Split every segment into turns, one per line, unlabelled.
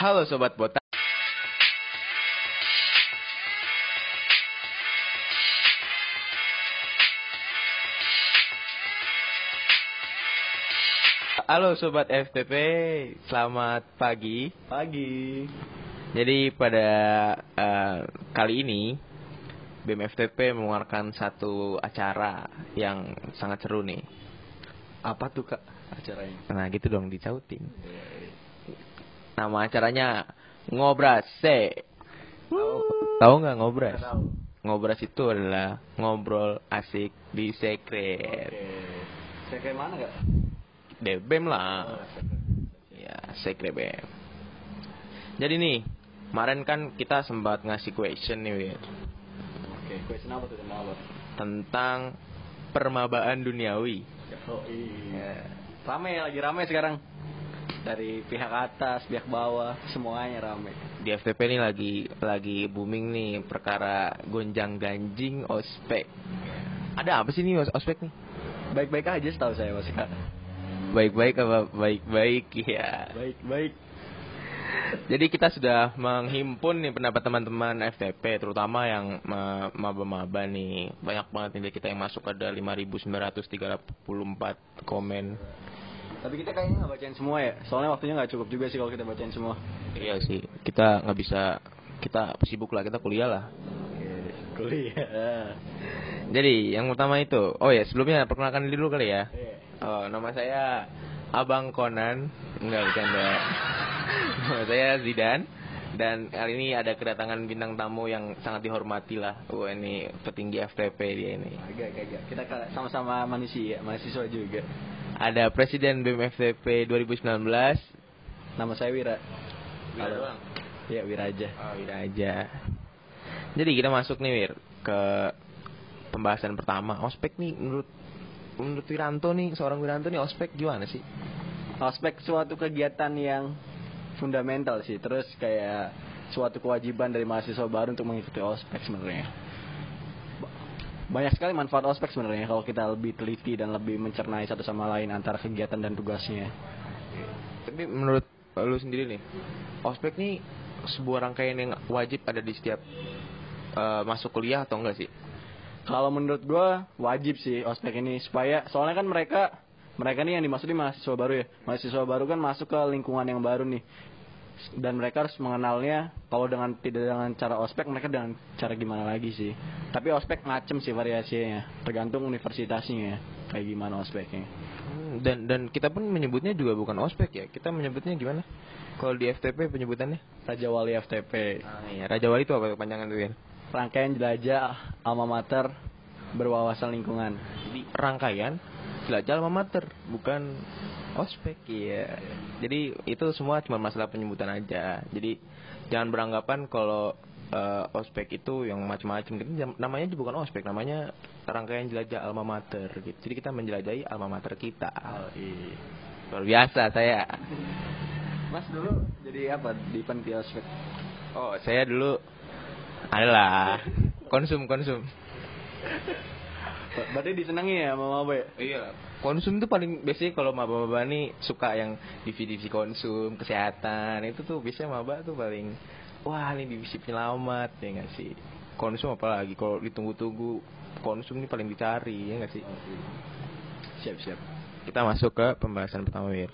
Halo sobat botak. Halo sobat FTP, selamat pagi.
Pagi.
Jadi pada eh, kali ini BEM FTP mengeluarkan satu acara yang sangat seru nih.
Apa tuh kak acaranya?
Nah gitu dong dicautin. Nama acaranya Ngobras Se. Tahu nggak Ngobras? Ngobras itu adalah ngobrol asik di sekret.
Oke. Saya kayak mana kak?
Di BEM lah. Ya, sekret BEM. Jadi nih, kemarin kan kita sempat ngasih question nih, Wir,
Oke. Question apa tuh tentang apa?
tentang permabaan duniawi.
Oh iya. Rame lagi rame sekarang. Dari pihak atas, pihak bawah, semuanya rame.
Di FTP ini lagi lagi booming nih perkara gonjang ganjing ospek. Ada apa sih nih os- ospek nih?
Baik-baik aja setahu saya mas.
Baik-baik apa baik-baik ya.
Baik-baik.
Jadi kita sudah menghimpun nih pendapat teman-teman FTP terutama yang ma- maba-maba nih. Banyak banget nih kita yang masuk ada 5934 komen.
Tapi kita kayaknya nggak bacain semua ya. Soalnya waktunya nggak cukup juga sih kalau kita bacain semua.
Iya sih, kita nggak bisa kita sibuk lah, kita kuliah lah.
Oke. Kuliah.
Jadi yang pertama itu, oh ya sebelumnya perkenalkan diri dulu kali ya.
Iya.
Oh, nama saya Abang Conan. Enggak bercanda. nama saya Zidan. Dan kali ini ada kedatangan bintang tamu yang sangat dihormati lah. Wah ini petinggi FTP dia ini.
Agak, agak. Kita sama-sama manusia, mahasiswa juga.
Ada Presiden BEM FTP 2019.
Nama saya Wira.
Wira
Halo.
doang?
Iya, Wira aja.
Oh, udah aja. Jadi kita masuk nih Wir ke pembahasan pertama. Ospek nih menurut menurut Wiranto nih seorang Wiranto nih ospek gimana sih?
Aspek suatu kegiatan yang fundamental sih. Terus kayak suatu kewajiban dari mahasiswa baru untuk mengikuti ospek sebenarnya. Ba- Banyak sekali manfaat ospek sebenarnya kalau kita lebih teliti dan lebih mencernai satu sama lain antara kegiatan dan tugasnya.
Tapi menurut lu sendiri nih, ospek nih sebuah rangkaian yang wajib ada di setiap eh, masuk kuliah atau enggak sih?
Kalau menurut gua wajib sih ospek ini supaya soalnya kan mereka mereka nih yang dimaksudin mahasiswa baru ya. Mahasiswa baru kan masuk ke lingkungan yang baru nih. Dan mereka harus mengenalnya kalau dengan tidak dengan cara ospek mereka dengan cara gimana lagi sih. Tapi ospek macem sih variasinya, tergantung universitasnya kayak gimana ospeknya.
Hmm, Dan dan kita pun menyebutnya juga bukan ospek ya. Kita menyebutnya gimana? Kalau di FTP penyebutannya?
Raja Wali FTP,
Ah, iya. Raja Wali itu apa kepanjangan tuh ya?
rangkaian jelajah alma mater berwawasan lingkungan.
Jadi rangkaian jelajah alma mater, bukan ospek ya. Jadi itu semua cuma masalah penyebutan aja. Jadi jangan beranggapan kalau eh, ospek itu yang macam-macam. Gitu. Namanya juga bukan ospek, namanya rangkaian jelajah alma mater. Gitu. Jadi kita menjelajahi alma mater kita.
iya.
Luar biasa saya.
Mas dulu jadi apa di panitia ospek?
Oh saya dulu adalah konsum konsum.
Berarti disenangi ya sama Maba ya?
Iya. Konsum tuh paling biasanya kalau maba-maba nih suka yang divisi-divisi konsum, kesehatan itu tuh biasanya maba tuh paling wah ini divisi penyelamat ya nggak sih. Konsum apalagi kalau ditunggu-tunggu konsum ini paling dicari ya nggak sih.
Siap-siap.
Kita masuk ke pembahasan pertama Wir.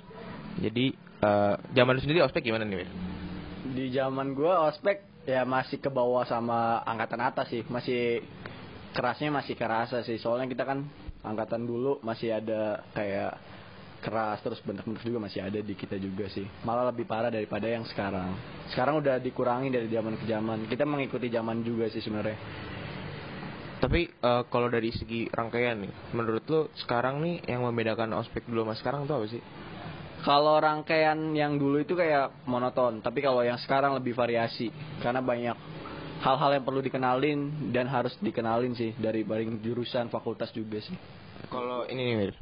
Jadi eh, zaman lu sendiri ospek gimana nih Wir?
Di zaman gua ospek ya masih ke bawah sama angkatan atas sih. Masih kerasnya masih kerasa sih. Soalnya kita kan angkatan dulu masih ada kayak keras terus bentuk-bentuk juga masih ada di kita juga sih. Malah lebih parah daripada yang sekarang. Sekarang udah dikurangi dari zaman ke zaman. Kita mengikuti zaman juga sih sebenarnya.
Tapi eh, kalau dari segi rangkaian nih, menurut lu sekarang nih yang membedakan ospek dulu sama sekarang tuh apa sih?
Kalau rangkaian yang dulu itu kayak monoton, tapi kalau yang sekarang lebih variasi karena banyak hal-hal yang perlu dikenalin dan harus dikenalin sih dari baring jurusan fakultas juga sih.
Kalau ini nih Wir,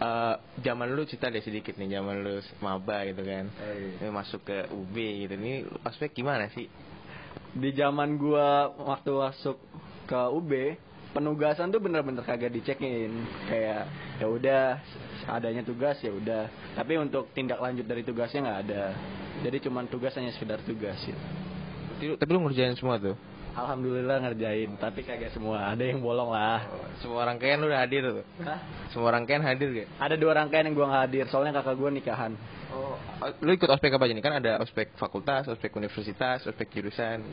eh, zaman lu cerita deh sedikit nih zaman lu maba gitu kan. Ini masuk ke UB gitu. Ini ospek gimana sih?
Di zaman gua waktu masuk ke UB penugasan tuh bener-bener kagak dicekin kayak ya udah adanya tugas ya udah tapi untuk tindak lanjut dari tugasnya nggak ada jadi cuman tugas hanya sekedar tugas gitu.
Tapi- Tapi lu ngerjain semua tuh.
Alhamdulillah ngerjain tapi kagak semua ada yang bolong lah
Semua rangkaian lu udah hadir tuh.
Hah?
Semua rangkaian hadir gak?
ada dua rangkaian yang gua nggak hadir soalnya kakak gua nikahan
Oh, lu ikut ospek apa aja nih? Kan ada ospek fakultas, ospek universitas, ospek jurusan.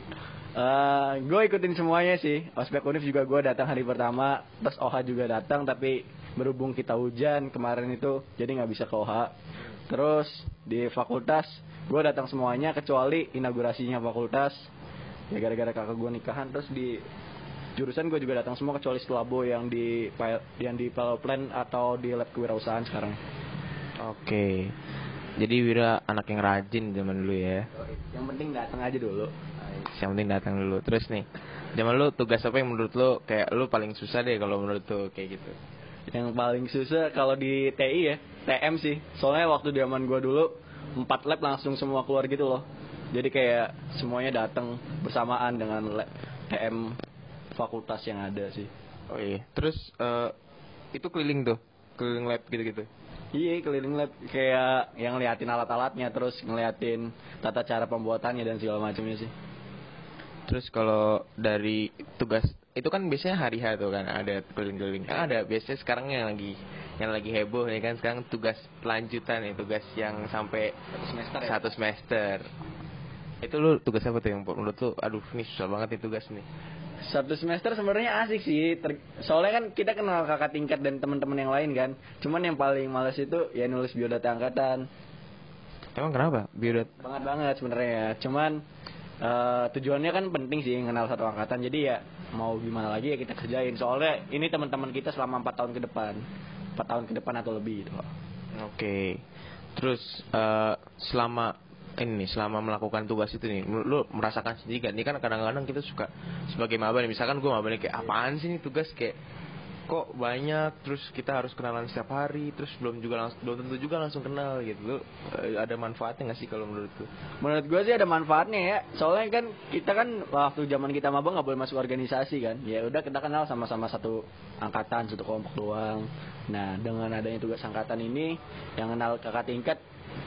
Eh, gue ikutin semuanya sih. Ospek Univ juga gue datang hari pertama, terus OHA juga datang, tapi berhubung kita hujan kemarin itu, jadi nggak bisa ke OHA. Terus di fakultas, gue datang semuanya kecuali inaugurasinya fakultas. Ya gara-gara kakak gue nikahan, terus di jurusan gue juga datang semua kecuali Stelabo yang di yang di plan atau di lab kewirausahaan sekarang.
Oke. Jadi Wira anak yang rajin zaman dulu ya.
Yang penting datang aja dulu.
Yang penting datang dulu. Terus nih, zaman lu tugas apa yang menurut lu kayak lu paling susah deh kalau menurut lu kayak gitu?
Yang paling susah kalau di TI ya, TM sih. Soalnya waktu zaman gua dulu empat lab langsung semua keluar gitu loh. Jadi kayak semuanya datang bersamaan dengan lab TM fakultas yang ada sih.
Oh iya. Terus eh, itu keliling tuh, keliling lab gitu-gitu.
Iya keliling lab kayak yang ngeliatin alat-alatnya terus ngeliatin tata cara pembuatannya dan segala macamnya sih.
Terus kalau dari tugas itu kan biasanya hari H tuh kan ada keliling-keliling. Kan ada biasanya sekarang yang lagi yang lagi heboh ya kan sekarang tugas lanjutan ya tugas yang sampai
Satu semester ya?
satu semester. Itu lu tugas apa tuh yang menurut lu aduh ini susah banget nih tugas nih.
Satu semester sebenarnya asik sih. Ter- Soalnya kan kita kenal kakak tingkat dan teman-teman yang lain kan. Cuman yang paling males itu ya nulis biodata angkatan.
Emang kenapa? Biodat
banget banget sebenarnya ya cuman eh, tujuannya kan penting sih kenal satu angkatan jadi ya mau gimana lagi ya kita kerjain. Soalnya ini teman-teman kita selama empat tahun ke depan. Empat tahun ke depan atau lebih gitu.
Oke. Terus eh, selama ini selama melakukan tugas itu nih, lu, merasakan sendiri kan? Ini kan kadang-kadang kita suka sebagai maba misalkan gue maba kayak apaan sih nih tugas? Kayak kok banyak, terus kita harus kenalan setiap hari, terus belum juga langsung belum tentu juga langsung kenal gitu. Lu eh, ada manfaatnya nggak sih kalau menurut lu?
menurut gue sih ada manfaatnya ya. Soalnya kan kita kan waktu zaman kita maba nggak boleh masuk organisasi kan. Ya udah kita kenal sama-sama satu angkatan satu kelompok doang. Nah dengan adanya tugas angkatan ini yang kenal kakak tingkat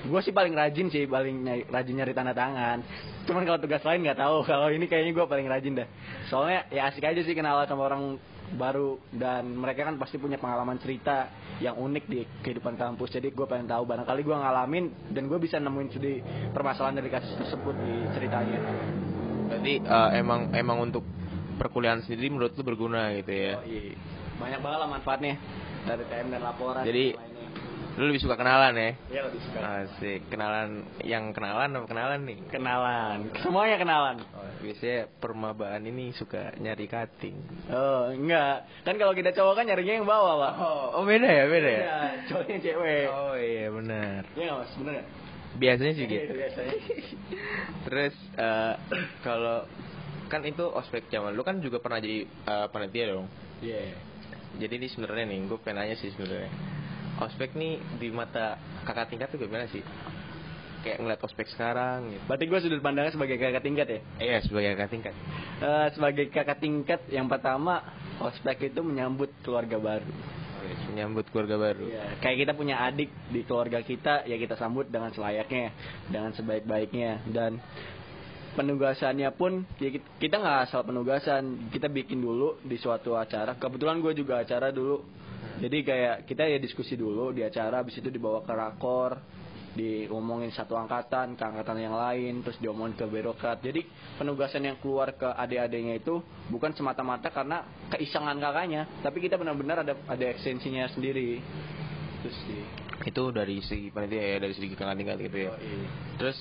gue sih paling rajin sih paling nyari- rajin nyari tanda tangan. Cuman kalau tugas lain nggak tahu. Kalau ini kayaknya gue paling rajin dah. Soalnya ya asik aja sih kenal sama orang baru dan mereka kan pasti punya pengalaman cerita yang unik di kehidupan kampus jadi gue pengen tahu barangkali gue ngalamin dan gue bisa nemuin studi permasalahan dari kasus tersebut di ceritanya
Berarti eh, emang emang untuk perkuliahan sendiri menurut lu berguna gitu ya?
Oh, iya. banyak banget lah manfaatnya dari TM dan laporan
Jadi-
dan.
Lu lebih suka kenalan ya?
Iya lebih suka
Asik, kenalan yang kenalan apa kenalan nih?
kenalan semuanya kenalan
Oh, biasanya permabaan ini suka nyari cutting.
oh enggak kan kalau kita cowok kan nyarinya yang bawah pak
Oh, oh beda ya, beda ya.
Iya, cowoknya cewek
Oh iya benar.
Iya mas bener nggak
Biasanya sih gitu.
Iya, biasanya.
Terus eh, kalau kan itu ospek zaman lu kan juga pernah jadi eh, panitia dong.
Iya.
Jadi ini sebenarnya nih, gue pengen nanya sih sebenarnya. Ospek nih di mata kakak tingkat tuh gimana sih? Kayak ngeliat ospek sekarang gitu.
Berarti gue sudut pandangnya sebagai kakak tingkat ya.
Iya, sebagai kakak tingkat.
Eh, sebagai kakak tingkat yang pertama ospek itu menyambut keluarga baru.
Menyambut keluarga baru.
Iya, kayak kita punya adik di keluarga kita, ya kita sambut dengan selayaknya, dengan sebaik-baiknya dan penugasannya pun ya kita nggak asal penugasan, kita bikin dulu di suatu acara. Kebetulan gue juga acara dulu, jadi kayak kita ya diskusi dulu di acara, habis itu dibawa ke rakor, diomongin satu angkatan ke angkatan yang lain, terus diomongin ke birokrat. Jadi penugasan yang keluar ke adik-adiknya itu bukan semata-mata karena keisengan kakaknya, tapi kita benar-benar ada ada ekstensinya sendiri. Terus sih.
Itu dari segi panitia ya, dari segi tingkat gitu ya.
Yoi.
Terus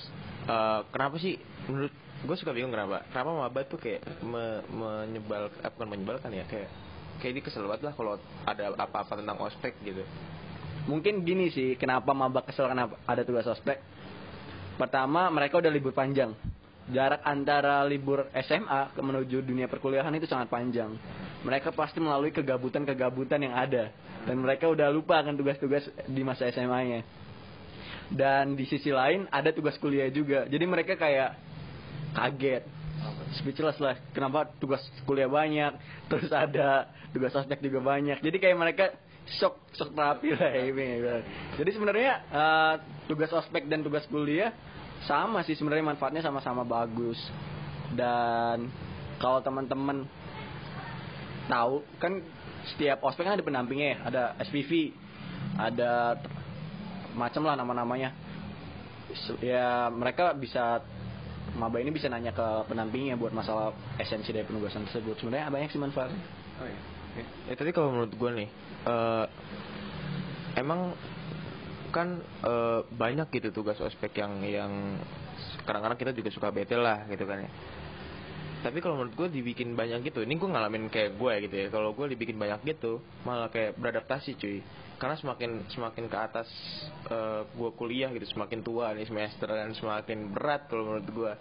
eh, kenapa sih menurut gue suka bingung kenapa? Kenapa maba tuh kayak me- menyebal, eh, bukan menyebalkan ya kayak kayak dia kesel banget lah kalau ada apa-apa tentang ospek gitu.
Mungkin gini sih, kenapa maba kesel kenapa ada tugas ospek? Pertama, mereka udah libur panjang. Jarak antara libur SMA menuju dunia perkuliahan itu sangat panjang. Mereka pasti melalui kegabutan-kegabutan yang ada. Dan mereka udah lupa akan tugas-tugas di masa SMA-nya. Dan di sisi lain ada tugas kuliah juga. Jadi mereka kayak kaget. Speechless lah kenapa tugas kuliah banyak terus ada tugas ospek juga banyak. Jadi kayak mereka shock shock terapi lah ini jadi sebenarnya eh, tugas ospek dan tugas kuliah sama sih sebenarnya manfaatnya sama-sama bagus. Dan kalau teman-teman tahu kan setiap ospek kan ada pendampingnya ya. Ada SPV ada macam lah nama-namanya. Ya mereka bisa maba ini bisa nanya ke pendampingnya buat masalah esensi dari penugasan tersebut. Sebenarnya banyak sih manfaatnya.
Ya tadi kalau menurut gue nih, eh, emang kan eh, banyak gitu tugas ospek yang yang kadang-kadang kita juga suka bete lah gitu kan ya. Tapi kalau menurut gue dibikin banyak gitu, ini gue ngalamin kayak gue gitu ya. Kalau gue dibikin banyak gitu, malah kayak beradaptasi cuy. Karena semakin semakin ke atas eh, gue kuliah gitu, semakin tua nih semester dan semakin berat kalau menurut gue.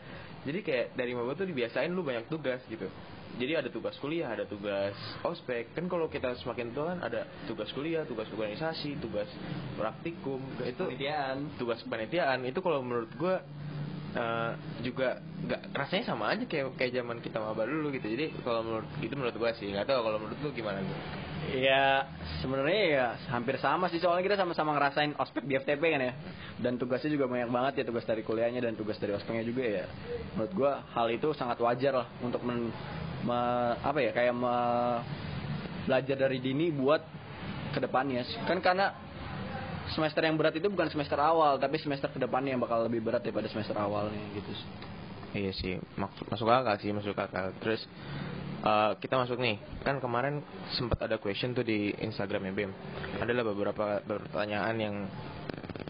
Jadi kayak dari maba tuh dibiasain lu banyak tugas gitu jadi ada tugas kuliah, ada tugas ospek. Kan kalau kita semakin tua kan ada tugas kuliah, tugas organisasi, tugas praktikum, itu
Kepanitiaan.
tugas kepanitiaan. Itu kalau menurut gua eh, juga nggak rasanya sama aja kayak kayak zaman kita maba dulu gitu. Jadi kalau menurut itu menurut gua sih. Nggak tahu kalau menurut lu gimana gitu.
Ya sebenarnya ya hampir sama sih soalnya kita sama-sama ngerasain ospek di FTP kan ya dan tugasnya juga banyak banget ya tugas dari kuliahnya dan tugas dari ospeknya juga ya menurut gua hal itu sangat wajar lah untuk men, me- apa ya kayak me- belajar dari dini buat ke depannya kan karena semester yang berat itu bukan semester awal tapi semester ke depannya yang bakal lebih berat daripada semester awalnya gitu sih.
Iya sih, maksud masuk akal sih, masuk akal. Terus eh, kita masuk nih, kan kemarin sempat ada question tuh di Instagram ya Bim. Adalah beberapa pertanyaan yang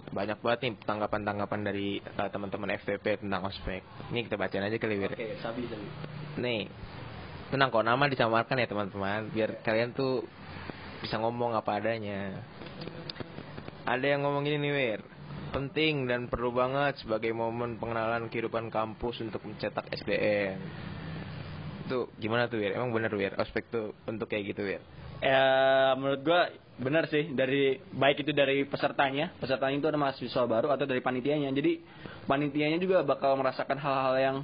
banyak banget nih tanggapan-tanggapan dari eh, teman-teman FVP tentang ospek. Ini kita bacain aja kali Wir.
Oke, sabi sabi.
Nih, tenang kok nama disamarkan ya teman-teman, biar kalian tuh bisa ngomong apa adanya. Ada yang ngomong gini nih Wir. Penting dan perlu banget sebagai momen pengenalan kehidupan kampus untuk mencetak SDM. Itu gimana tuh Wir? Emang bener Wir? Ospek tuh untuk kayak gitu Wir?
Ya menurut gua benar sih dari baik itu dari pesertanya, pesertanya itu ada mahasiswa baru atau dari panitianya. Jadi panitianya juga bakal merasakan hal-hal yang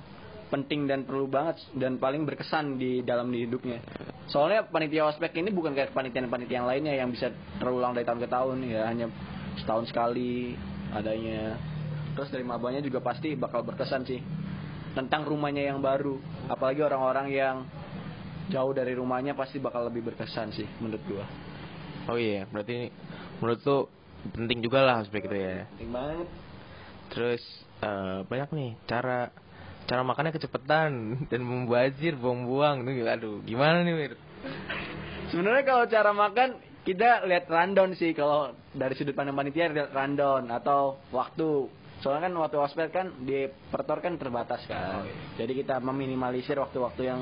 penting dan perlu banget dan paling berkesan di dalam di hidupnya. Soalnya panitia ospek ini bukan kayak panitian-panitian lainnya yang bisa terulang dari tahun ke tahun ya, hanya setahun sekali adanya. Terus dari mabanya juga pasti bakal berkesan sih tentang rumahnya yang baru, apalagi orang-orang yang jauh dari rumahnya pasti bakal lebih berkesan sih menurut gua.
Oh iya, berarti menurut tuh penting juga lah ospek itu ya.
Penting banget.
Terus eh, banyak nih cara cara makannya kecepatan dan membazir buang-buang tuh aduh gimana nih Wir?
Sebenarnya kalau cara makan kita lihat rundown sih kalau dari sudut pandang panitia lihat rundown atau waktu. Soalnya kan waktu ospek kan di pertor kan terbatas kan. Jadi kita meminimalisir waktu-waktu yang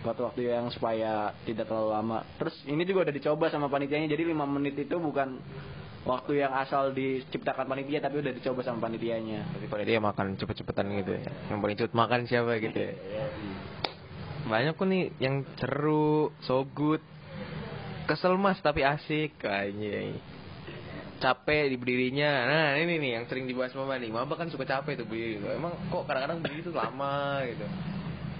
waktu-waktu yang supaya tidak terlalu lama. Terus ini juga udah dicoba sama panitianya. Jadi 5 menit itu bukan waktu yang asal diciptakan panitia tapi udah dicoba sama panitianya.
Tapi pada dia makan cepet-cepetan gitu ya. Yang paling cepet makan siapa gitu ya. Banyak kok nih yang seru, so good. Kesel mas tapi asik kayaknya. Capek di berdirinya. Nah ini nih yang sering dibahas mama nih. Mama kan suka capek tuh berdiri. Emang kok kadang-kadang berdiri tuh lama gitu.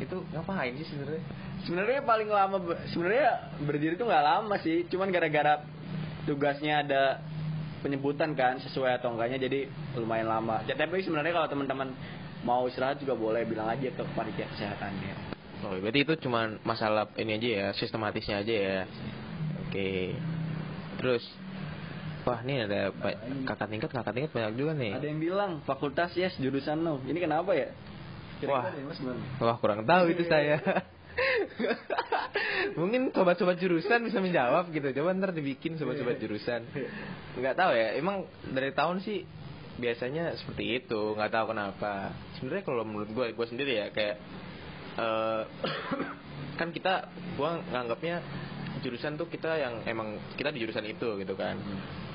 Itu ngapain sih sebenarnya?
Sebenarnya paling lama be- sebenarnya berdiri itu nggak lama sih, cuman gara-gara tugasnya ada penyebutan kan sesuai atau enggaknya jadi lumayan lama. Ya, tapi sebenarnya kalau teman-teman mau istirahat juga boleh bilang aja ke panitia kesehatannya.
Oh, berarti itu cuma masalah ini aja ya, sistematisnya aja ya. Oke. Terus Wah, ini ada kakak tingkat, kakak tingkat banyak juga nih.
Ada yang bilang fakultas yes jurusan no. Ini kenapa ya?
Wah.
Dari Mas gimana?
Wah, kurang tahu itu saya. Mungkin sobat-sobat jurusan bisa menjawab gitu. Coba ntar dibikin sobat-sobat jurusan. Nggak tahu ya. Emang dari tahun sih biasanya seperti itu. Nggak tahu kenapa. Sebenarnya kalau menurut gue, gue sendiri ya kayak eh kan kita, gue nganggapnya jurusan tuh kita yang emang kita di jurusan itu gitu kan.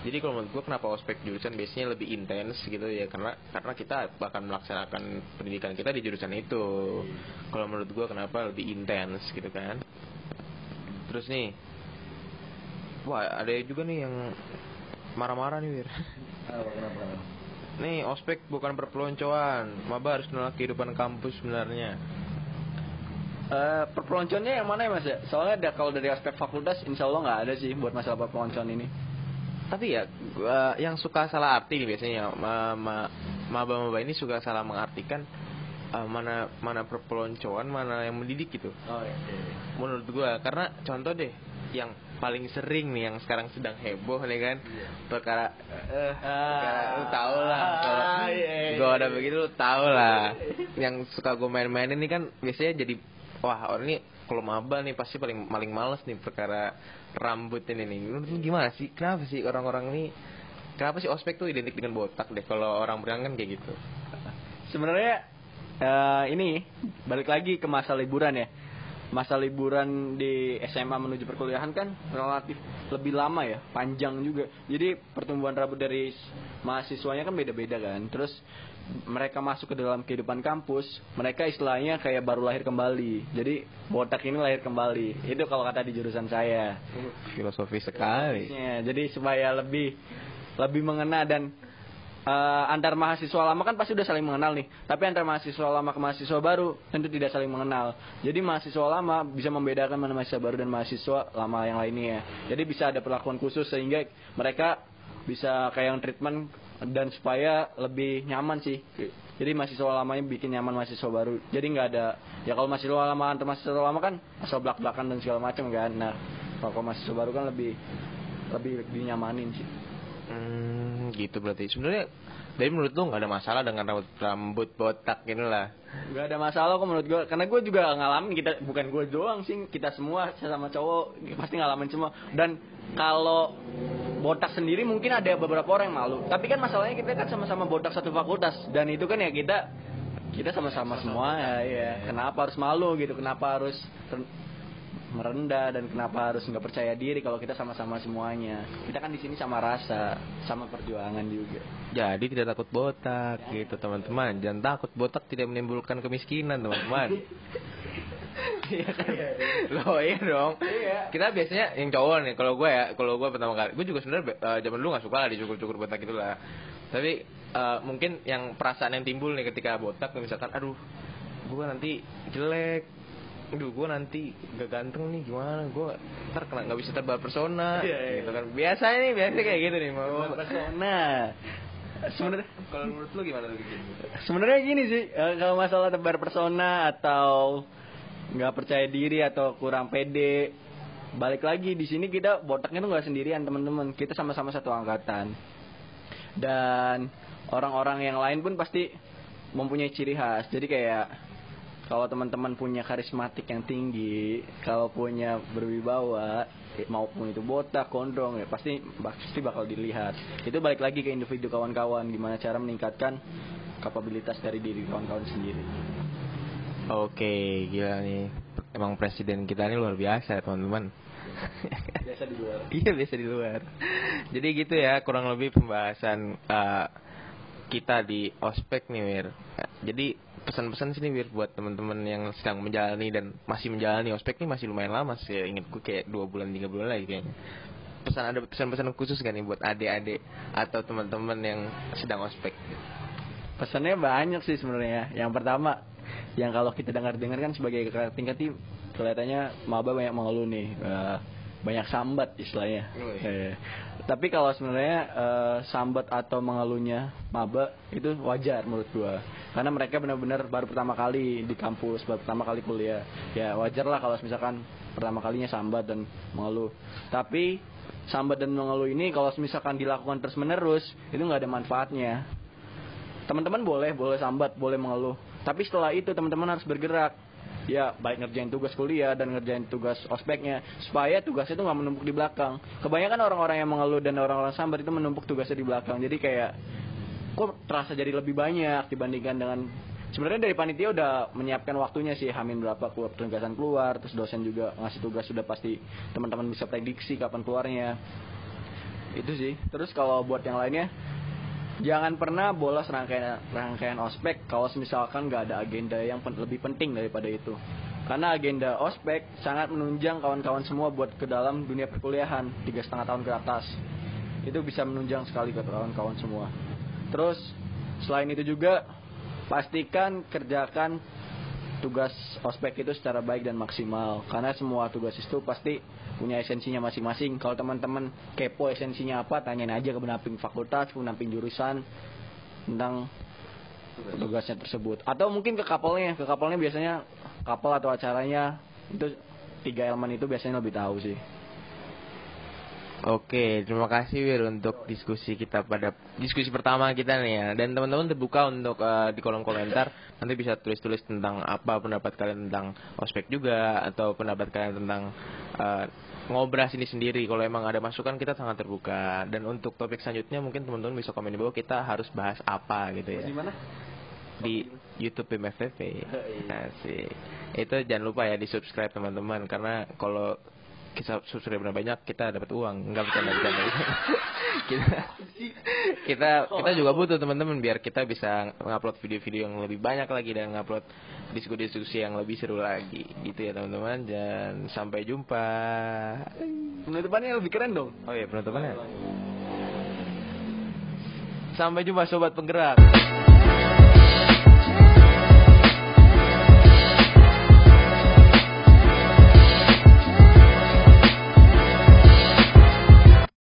Jadi kalau menurut gue kenapa ospek jurusan biasanya lebih intens gitu ya karena karena kita bahkan melaksanakan pendidikan kita di jurusan itu. Kalau menurut gue kenapa lebih intens gitu kan. Terus nih, wah ada juga nih yang marah-marah nih Wir.
Kenapa?
Nih ospek bukan perpeloncoan, maba harus kenal kehidupan kampus sebenarnya.
Eh, perpeloncoannya yang mana ya mas ya? Soalnya ada kalau dari aspek fakultas, insya Allah nggak ada sih buat masalah perpeloncoan ini.
Tapi ya gua, yang suka salah arti nih biasanya ma ma maba-maba ini suka salah mengartikan uh, mana mana perpeloncoan mana yang mendidik gitu.
Oh iya.
Menurut gua karena contoh deh yang paling sering nih yang sekarang sedang heboh nih kan perkara eh perkara lu tau lah kalau
Ah, iya, iya,
gua ada
iya.
begitu lu tau lah yang suka gue main-main ini kan biasanya jadi wah orang ini kalau maba nih pasti paling paling males nih perkara rambut ini nih Menurut lu gimana sih kenapa sih orang-orang ini kenapa sih ospek tuh identik dengan botak deh kalau orang berang kan kayak gitu
Sebenarnya eh, ini balik lagi ke masa liburan ya. Masa liburan di SMA menuju perkuliahan kan relatif lebih lama ya, panjang juga. Jadi pertumbuhan rambut dari mahasiswanya kan beda-beda kan. Terus mereka masuk ke dalam kehidupan kampus, mereka istilahnya kayak baru lahir kembali. Jadi botak ini lahir kembali. Itu kalau kata di jurusan saya.
filosofi sekali
Ya, jadi supaya lebih lebih mengena dan eh, antar mahasiswa lama kan pasti udah saling mengenal nih. Tapi antar mahasiswa lama ke mahasiswa baru tentu tidak saling mengenal. Jadi mahasiswa lama bisa membedakan mana mahasiswa baru dan mahasiswa lama yang lainnya. Jadi bisa ada perlakuan khusus sehingga mereka bisa kayak yang treatment dan supaya lebih nyaman sih. Jadi mahasiswa lamanya bikin nyaman mahasiswa baru. Jadi nggak ada ya kalau mahasiswa lama antar mahasiswa lama kan asal belak-belakan dan segala macam kan. Nah, kalau mahasiswa baru kan lebih lebih dinyamanin sih.
Hmm, gitu berarti. Sebenarnya dari menurut lu nggak ada masalah dengan rambut rambut botak ini lah.
Gak ada masalah kok menurut gue Karena gue juga ngalamin kita Bukan gue doang sih. Kita semua sama cowok Pasti ngalamin semua. Dan kalau Botak sendiri mungkin ada beberapa orang yang malu. Tapi kan masalahnya kita kan sama-sama botak satu fakultas. Dan itu kan ya kita Kita sama-sama semua ya, ya. Kenapa harus malu gitu? Kenapa harus merendah dan kenapa harus nggak percaya diri kalau kita sama-sama semuanya kita kan di sini sama rasa sama perjuangan juga
Jadi tidak takut botak gitu teman-teman. Jangan takut botak tidak menimbulkan kemiskinan teman-teman. Iya kan? Loh iya dong.
Iya.
Kita biasanya yang cowok nih, kalau gue ya, kalau gue pertama kali, gue juga sebenarnya eh, zaman dulu gak suka lah dicukur-cukur botak gitu lah. Tapi eh, mungkin yang perasaan yang timbul nih ketika botak, misalkan, aduh, gue nanti jelek, aduh gue nanti gak ganteng nih gimana, gue ntar kena nggak bisa terbang persona,
Iya, iya.
gitu kan. Biasanya nih, biasanya kayak gitu nih, mau.
nah sebenarnya
Kalau menurut lu gimana gitu?
Sebenarnya gini sih, eh, kalau masalah tebar persona atau nggak percaya diri atau kurang pede, balik lagi di sini kita botaknya tuh nggak sendirian teman-teman, kita sama-sama satu angkatan. Dan orang-orang yang lain pun pasti mempunyai ciri khas. Jadi kayak kalau teman-teman punya karismatik yang tinggi, kalau punya berwibawa, eh, maupun itu botak, gondrong, ya pasti pasti bakal dilihat. Itu balik lagi ke individu kawan-kawan, gimana cara meningkatkan kapabilitas dari diri kawan-kawan sendiri.
Oke, gila nih. Emang presiden kita ini luar biasa, teman-teman.
Biasa di luar.
iya, biasa di luar. Jadi gitu ya, kurang lebih pembahasan eh, kita di ospek nih, Wir. Eh, Jadi pesan-pesan sini Wir buat teman-teman yang sedang menjalani dan masih menjalani ospek nih masih lumayan lama sih. Ingat gue kayak dua bulan tiga bulan lagi kayaknya. Pesan ada pesan-pesan khusus gak nih buat adik-adik atau teman-teman yang sedang ospek?
Pesannya banyak sih sebenarnya. Yang pertama, yang kalau kita dengar-dengar kan sebagai tingkat kelihatannya maba banyak mengeluh nih. Eh, banyak sambat istilahnya.
Oh, iya.
Eh, tapi kalau sebenarnya eh, sambat atau mengeluhnya maba itu wajar menurut gua. Karena mereka benar-benar baru pertama kali di kampus, baru pertama kali kuliah. Ya wajar lah kalau misalkan pertama kalinya sambat dan mengeluh. Tapi sambat dan mengeluh ini kalau misalkan dilakukan terus-menerus itu nggak ada manfaatnya teman-teman boleh boleh sambat boleh mengeluh tapi setelah itu teman-teman harus bergerak ya baik ngerjain tugas kuliah dan ngerjain tugas ospeknya supaya tugas itu nggak menumpuk di belakang. Kebanyakan orang-orang yang mengeluh dan orang-orang sambat itu menumpuk tugasnya di belakang. Jadi kayak kok terasa jadi lebih banyak dibandingkan dengan sebenarnya dari panitia udah menyiapkan waktunya sih hamin berapa keluar penugasan keluar terus dosen juga ngasih tugas sudah pasti teman-teman bisa prediksi kapan keluarnya. Itu sih. Terus kalau buat yang lainnya jangan pernah bolos rangkaian rangkaian ospek kalau misalkan nggak ada agenda yang pen- lebih penting daripada itu. Karena agenda ospek sangat menunjang kawan-kawan semua buat ke dalam dunia perkuliahan tiga setengah tahun ke atas. Itu bisa menunjang sekali ke kawan-kawan semua. Terus selain itu juga pastikan kerjakan tugas ospek itu secara baik dan maksimal. Karena semua tugas itu pasti punya esensinya masing-masing. Kalau teman-teman kepo esensinya apa tanyain aja ke penamping fakultas penamping jurusan tentang tugasnya tersebut. Atau mungkin ke kapolnya ke kapolnya biasanya kapal atau acaranya itu tiga elemen itu biasanya lebih tahu sih
Oke, terima kasih Wir untuk diskusi kita pada diskusi pertama kita nih ya. Dan teman-teman terbuka untuk uh, di kolom komentar nanti bisa tulis-tulis tentang apa pendapat kalian tentang ospek juga atau pendapat kalian tentang uh, ngobras ini sendiri. Kalau emang ada masukan kita sangat terbuka. Dan untuk topik selanjutnya mungkin teman-teman bisa komen di bawah kita harus bahas apa gitu ya.
di mana
Di YouTube BMFTV. Asik. Itu jangan lupa ya di subscribe teman-teman karena kalau kita subscriber banyak kita dapat uang. Nggak bercanda bercanda kita kita kita juga butuh teman-teman biar kita bisa ngupload video-video yang lebih banyak lagi dan ngupload diskusi-diskusi yang lebih seru lagi. Gitu ya teman-teman. Dan sampai jumpa.
Penutupannya lebih keren dong.
Oh iya penutupannya. Sampai jumpa sobat penggerak